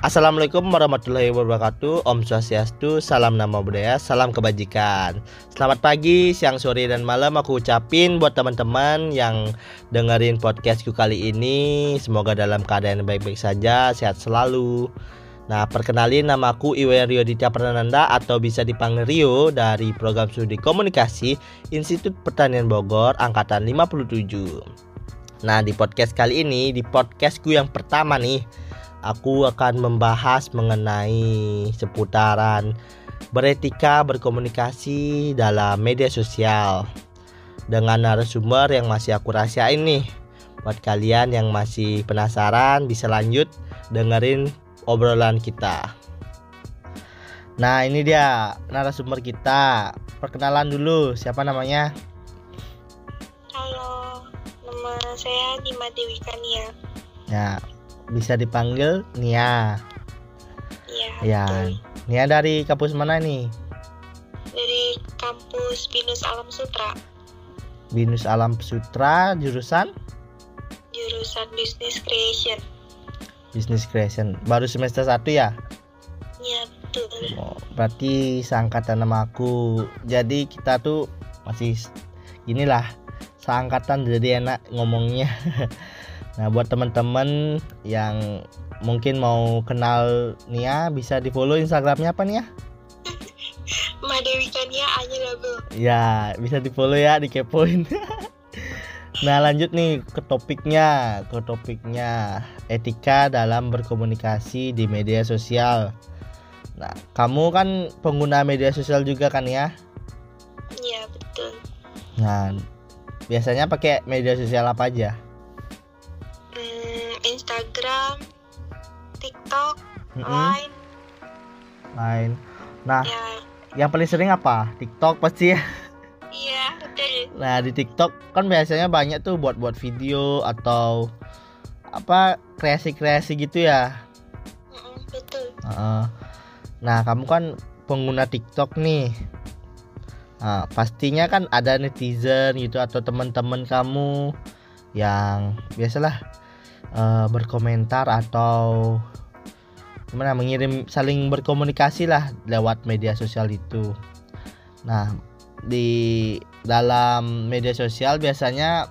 Assalamualaikum warahmatullahi wabarakatuh. Om Swastiastu, salam nama budaya, salam kebajikan. Selamat pagi, siang, sore, dan malam Aku ucapin buat teman-teman yang dengerin podcastku kali ini. Semoga dalam keadaan baik-baik saja, sehat selalu. Nah, perkenalin nama aku Iwan Rio Ditya Prananda atau bisa dipanggil Rio dari program studi komunikasi Institut Pertanian Bogor angkatan 57. Nah, di podcast kali ini, di podcastku yang pertama nih, aku akan membahas mengenai seputaran beretika berkomunikasi dalam media sosial dengan narasumber yang masih aku rahasiain nih. Buat kalian yang masih penasaran bisa lanjut dengerin obrolan kita. Nah, ini dia narasumber kita. Perkenalan dulu, siapa namanya? Halo, nama saya Dima Dewi Kania. Ya, bisa dipanggil Nia. Iya. Ya. Nia dari kampus mana nih? Dari kampus Binus Alam Sutra, Binus Alam Sutra, jurusan jurusan Business Creation. Business Creation. Baru semester 1 ya? Iya, betul. Oh, berarti seangkatan sama aku. Jadi kita tuh masih inilah seangkatan jadi enak ngomongnya. nah, buat teman-teman yang mungkin mau kenal Nia bisa di follow Instagramnya apa Nia? Ma Dewi Kania hanya double. Ya bisa di follow ya dikepoin. nah lanjut nih ke topiknya, ke topiknya etika dalam berkomunikasi di media sosial. Nah kamu kan pengguna media sosial juga kan ya? Iya, betul. Nah, biasanya pakai media sosial apa aja? TikTok, Mm-mm, Line, Lain. Nah, ya. yang paling sering apa? TikTok pasti ya. Iya, betul. Nah, di TikTok kan biasanya banyak tuh buat-buat video atau apa kreasi-kreasi gitu ya. Mm-mm, betul. Heeh. Nah, kamu kan pengguna TikTok nih. Nah, pastinya kan ada netizen gitu atau teman-teman kamu yang biasalah eh, berkomentar atau gimana mengirim saling berkomunikasi lah lewat media sosial itu. Nah, di dalam media sosial biasanya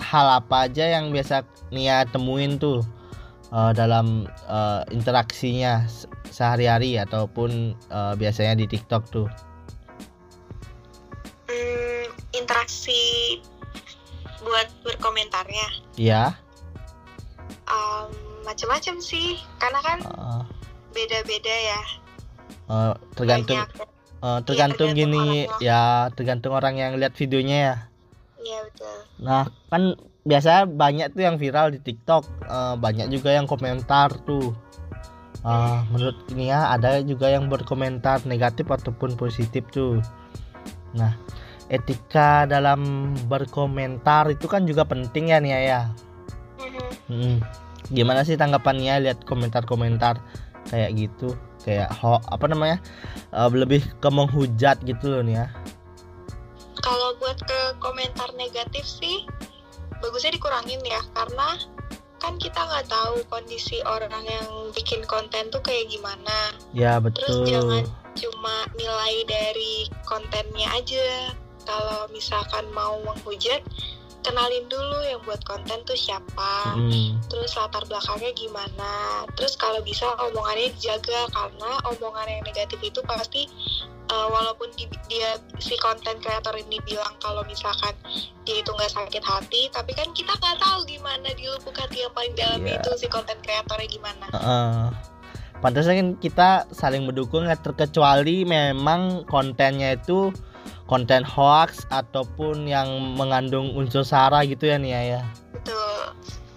hal apa aja yang biasa Nia temuin tuh eh, dalam eh, interaksinya se- sehari-hari ataupun eh, biasanya di TikTok tuh. Hmm, interaksi buat berkomentarnya. Iya. Um, macam-macam sih, karena kan eh, beda-beda ya. eh, tergantung Banyak. eh, tergantung tergantung gini orangnya. ya tergantung orang yang lihat videonya ya. Iya, betul. Nah, kan biasa banyak tuh yang viral di TikTok, eh, banyak juga yang komentar tuh. Eh, menurut Nia ada juga yang berkomentar negatif ataupun positif tuh. Nah, etika dalam berkomentar itu kan juga penting ya Nia ya. Mhm. Mm. Gimana sih tanggapannya lihat komentar-komentar kayak gitu? Kayak ho apa namanya? eh, lebih ke menghujat gitu loh nih ya. Kalau buat ke komentar negatif sih bagusnya dikurangin ya karena kan kita nggak tahu kondisi orang yang bikin konten tuh kayak gimana. Ya Terus betul. jangan cuma nilai dari kontennya aja. Kalau misalkan mau menghujat, kenalin dulu yang buat konten tuh siapa. Mm. Terus latar belakangnya gimana. Terus kalau bisa omongannya dijaga karena omongan yang negatif itu pasti uh, walaupun di- dia si konten kreator ini bilang kalau misalkan dia itu nggak sakit hati, tapi kan kita nggak tahu gimana di lubuk hati yang paling dalam Iya. itu si konten kreatornya gimana. Heeh. Pantasnya kan kita saling mendukung terkecuali memang kontennya itu konten hoax ataupun yang mengandung unsur sara gitu ya Nia ya. Betul.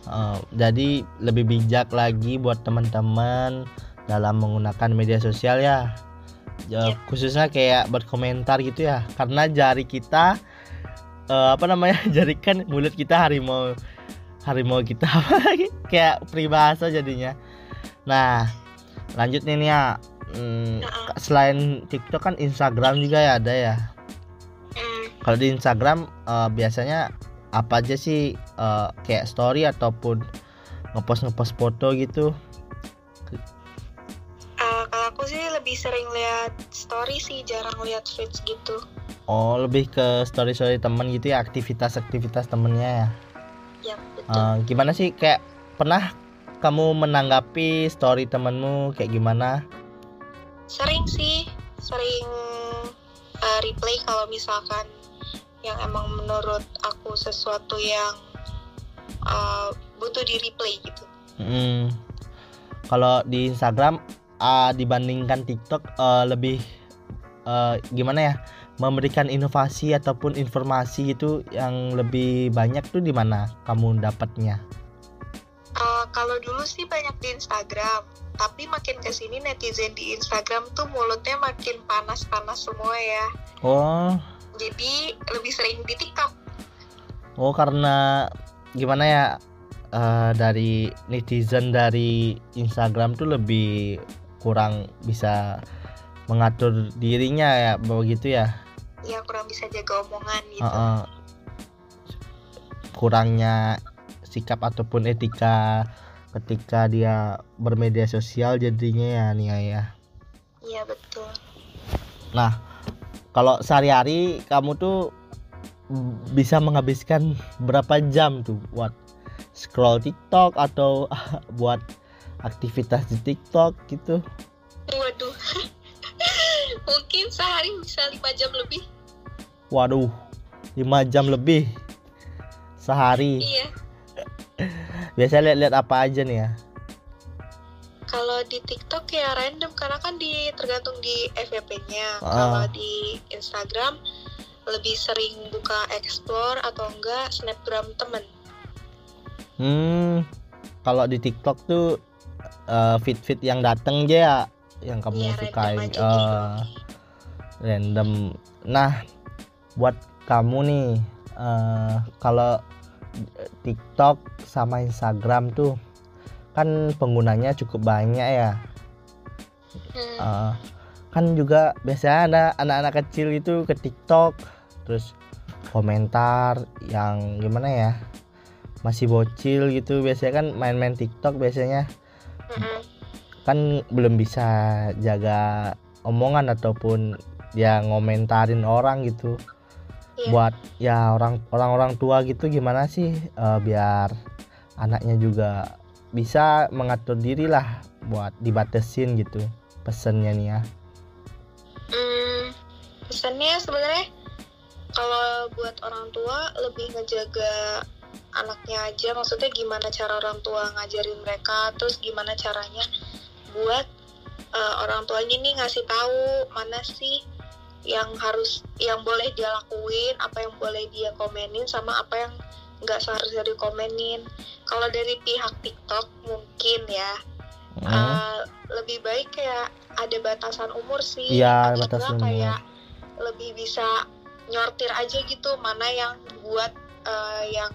Eh, jadi lebih bijak lagi buat teman-teman dalam menggunakan media sosial ya. Yep. khususnya kayak berkomentar gitu ya. Karena jari kita eh, apa namanya? Jari kan mulut kita harimau harimau kita kayak peribahasa jadinya. Nah, lanjut nih Nia. Hmm, selain TikTok kan Instagram juga ya ada ya. Kalau di Instagram eh, biasanya apa aja sih eh, kayak story ataupun ngepost ngepost foto gitu lebih sering lihat story sih jarang lihat feeds gitu Oh, lebih ke story-story temen gitu ya, aktivitas-aktivitas temennya ya. ya betul Eh, gimana sih kayak pernah kamu menanggapi story temenmu kayak gimana? sering sih sering uh, replay kalau misalkan yang emang menurut aku sesuatu yang uh, butuh di replay gitu Hmm. Kalau di Instagram ah, dibandingkan TikTok eh, lebih eh, gimana ya? Memberikan inovasi ataupun informasi itu yang lebih banyak tuh di mana kamu dapatnya? Uh, kalau dulu sih banyak di Instagram tapi makin ke sini netizen di Instagram tuh mulutnya makin panas-panas semua ya Oh, jadi lebih sering di TikTok oh karena gimana ya? eh, dari netizen dari Instagram tuh lebih kurang bisa mengatur dirinya ya begitu ya. ya kurang bisa jaga omongan gitu Heeh. kurangnya sikap ataupun etika ketika dia bermedia sosial jadinya ya Nia ya. iya betul Nah, kalau sehari-hari kamu tuh bisa menghabiskan berapa jam tuh buat scroll TikTok atau buat aktivitas di TikTok gitu? waduh mungkin sehari bisa lima jam lebih Waduh, 5 jam lebih sehari. iya Biasanya lihat-lihat apa aja nih ya? Kalau di TikTok ya random karena kan di tergantung di FYP-nya Ah. kalau di Instagram lebih sering buka explore atau enggak snapgram temen Hmm, kalau di TikTok tuh eh, fit-fit yang dateng aja ya, yang kamu random sukain. aja Eh, gitu. random. Nah, buat kamu nih, eh, kalau TikTok sama Instagram tuh kan penggunanya cukup banyak ya. Hmm, Eh, kan juga biasanya ada anak-anak kecil itu ke TikTok, terus komentar yang gimana ya? Masih bocil gitu biasanya kan main-main TikTok biasanya mm-mm. kan belum bisa jaga omongan ataupun dia ngomentarin orang gitu Iya. buat ya orang orang-orang tua gitu gimana sih eh, biar anaknya juga bisa mengatur diri lah buat dibatasin gitu pesennya nih ya. Hmm, pesannya sebenarnya kalau buat orang tua lebih ngejaga anaknya aja. Maksudnya gimana cara orang tua ngajarin mereka terus gimana caranya buat eh, orang tuanya nih ngasih tahu mana sih yang harus yang boleh dia lakuin apa yang boleh dia komenin sama apa yang nggak seharusnya dikomenin kalau dari pihak TikTok mungkin ya Hmm. eh, lebih baik kayak ada batasan umur sih Iya, Atau batasan umur. kayak lebih bisa nyortir aja gitu mana yang buat eh, yang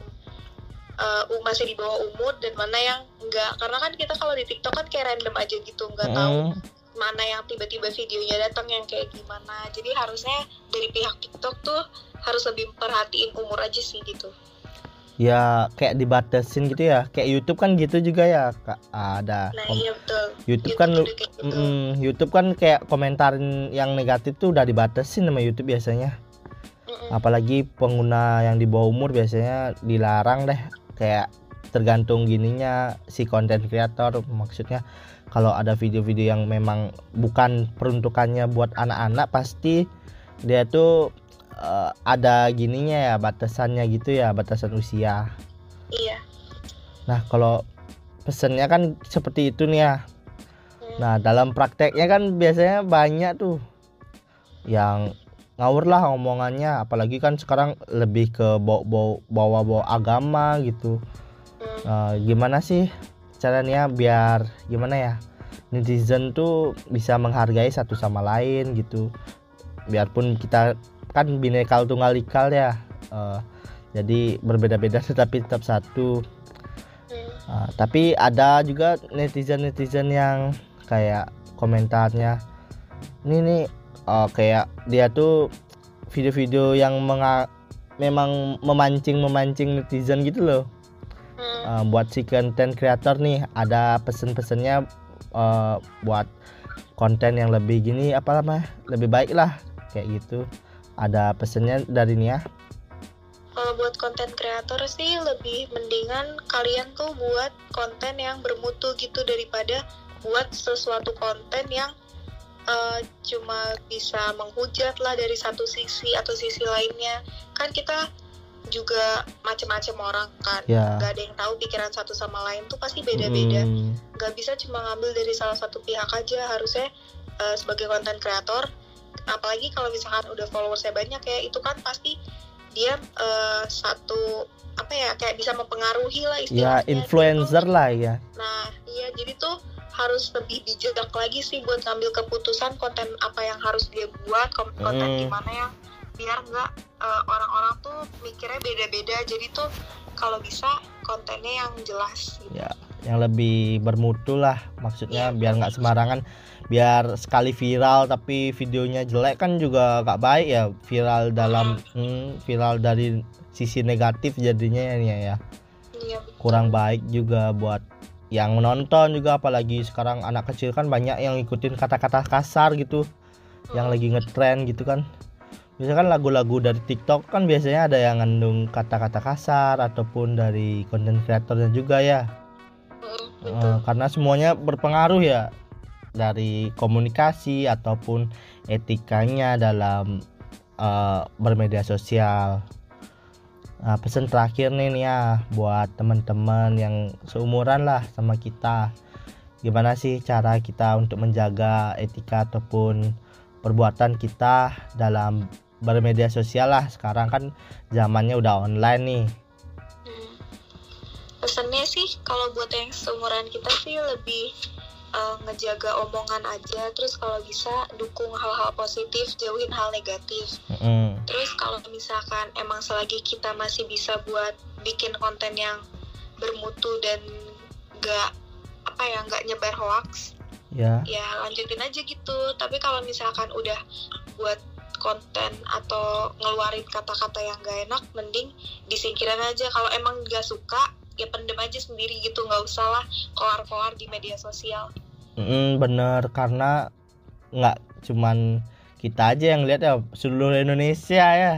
eh, u- masih di bawah umur dan mana yang enggak karena kan kita kalau di TikTok kan kayak random aja gitu nggak tahu Hmm. mana yang tiba-tiba videonya datang yang kayak gimana jadi harusnya dari pihak TikTok tuh harus lebih perhatiin umur aja sih gitu ya kayak dibatasin gitu ya. Kayak YouTube kan gitu juga ya kak. Ada nah iya betul. YouTube kan gitu. Mm, YouTube kan kayak komentarin yang negatif tuh udah dibatasin sama YouTube biasanya. Mm-mm. apalagi pengguna yang di bawah umur biasanya dilarang deh. Kayak tergantung gininya si konten kreator maksudnya kalau ada video-video yang memang bukan peruntukannya buat anak-anak pasti dia tuh eh, ada gininya ya batasannya gitu ya batasan usia iya nah kalau pesennya kan seperti itu nih ya Hmm. Nah, dalam prakteknya kan biasanya banyak tuh yang ngawur lah omongannya, apalagi kan sekarang lebih ke bawa-bawa agama gitu. Hmm. Nah, gimana sih caranya biar gimana ya? Netizen tuh bisa menghargai satu sama lain gitu. Biarpun kita kan bineka tunggal ikal ya. eh, jadi berbeda-beda tetapi tetap satu. Ah, tapi ada juga netizen-netizen yang kayak komentarnya ini nih eh, kayak dia tuh video-video yang menga- memang memancing-memancing netizen gitu loh. Eh, buat si content creator nih ada pesen-pesennya eh, buat konten yang lebih gini apa namanya lebih baik lah kayak gitu ada pesennya dari Nia? Kalau buat konten kreator sih lebih mendingan kalian tuh buat konten yang bermutu gitu daripada buat sesuatu konten yang uh, cuma bisa menghujat lah dari satu sisi atau sisi lainnya. Kan kita juga macam-macam orang kan. Ya. nggak ada yang tahu pikiran satu sama lain tuh pasti beda-beda. Hmm, nggak bisa cuma ngambil dari salah satu pihak aja. Harusnya uh, sebagai konten kreator apalagi kalau misalkan udah followersnya banyak ya itu kan pasti dia uh, satu apa ya kayak bisa mempengaruhi lah ya istilahnya influencer Jadi tuh- lah ya nah iya jadi tuh harus lebih bijak lagi sih buat ngambil keputusan konten apa yang harus dia buat konten Hmm. gimana yang biar nggak uh, orang-orang tuh mikirnya beda-beda jadi tuh kalau bisa kontennya yang jelas gitu. ya yang lebih bermutu lah maksudnya Iya. biar nggak sembarangan biar sekali viral tapi videonya jelek kan juga nggak baik ya. Viral dalam hmm, viral dari sisi negatif jadinya ya ya. Iya, kurang baik juga buat yang menonton juga apalagi sekarang anak kecil kan banyak yang ikutin kata-kata kasar gitu yang lagi ngetren gitu kan. Biasanya kan lagu-lagu dari TikTok kan biasanya ada yang ngandung kata-kata kasar ataupun dari konten kreatornya juga ya. Betul. karena semuanya berpengaruh ya dari komunikasi ataupun etikanya dalam eh, bermedia sosial. Nah, pesan terakhir nih nih ya buat teman-teman yang seumuran lah sama kita. Gimana sih cara kita untuk menjaga etika ataupun perbuatan kita dalam bermedia sosial lah. Sekarang kan zamannya udah online nih. Hmm. Pesannya sih kalau buat yang seumuran kita sih lebih uh, ngejaga omongan aja terus kalau bisa dukung hal-hal positif jauhin hal negatif Mm-mm. terus kalau misalkan emang selagi kita masih bisa buat bikin konten yang bermutu dan nggak apa ya nggak nyebar hoax Ya. ya lanjutin aja gitu tapi kalau misalkan udah buat konten atau ngeluarin kata-kata yang gak enak mending disingkirin aja kalau emang gak suka ya pendem aja sendiri gitu nggak usah lah keluar-keluar di media sosial. Mm, bener karena nggak cuman kita aja yang lihat ya seluruh Indonesia ya.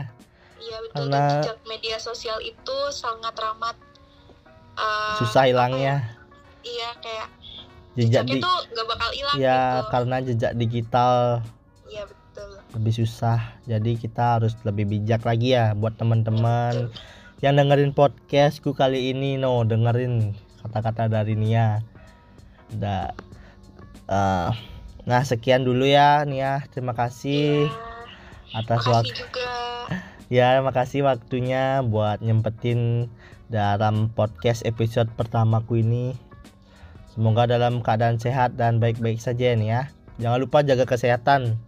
Iya betul Karena- dan jejak media sosial itu sangat ramah uh, susah apa hilangnya. ya, iya kayak jejak jejaknya di tuh nggak bakal hilang ya gitu. karena jejak digital iya betul. lebih susah jadi kita harus lebih bijak lagi ya buat teman-teman. Betul. Yang dengerin podcastku kali ini no dengerin kata-kata dari Nia udah eh, nah sekian dulu ya Nia terima kasih Iya, atas makasih waktu Ya, makasih waktunya buat nyempetin dalam podcast episode pertamaku ini. Semoga dalam keadaan sehat dan baik-baik saja nih ya. Jangan lupa jaga kesehatan.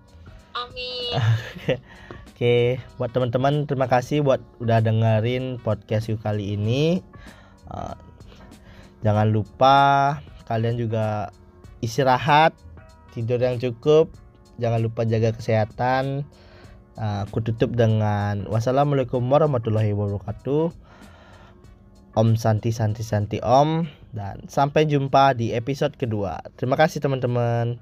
amin Oke, buat teman-teman terima kasih buat udah dengerin podcastku kali ini. Uh, jangan lupa kalian juga istirahat, tidur yang cukup. Jangan lupa jaga kesehatan. Uh, aku tutup dengan wassalamualaikum warahmatullahi wabarakatuh. Om Santi Santi Santi Om dan sampai jumpa di episode kedua. Terima kasih teman-teman.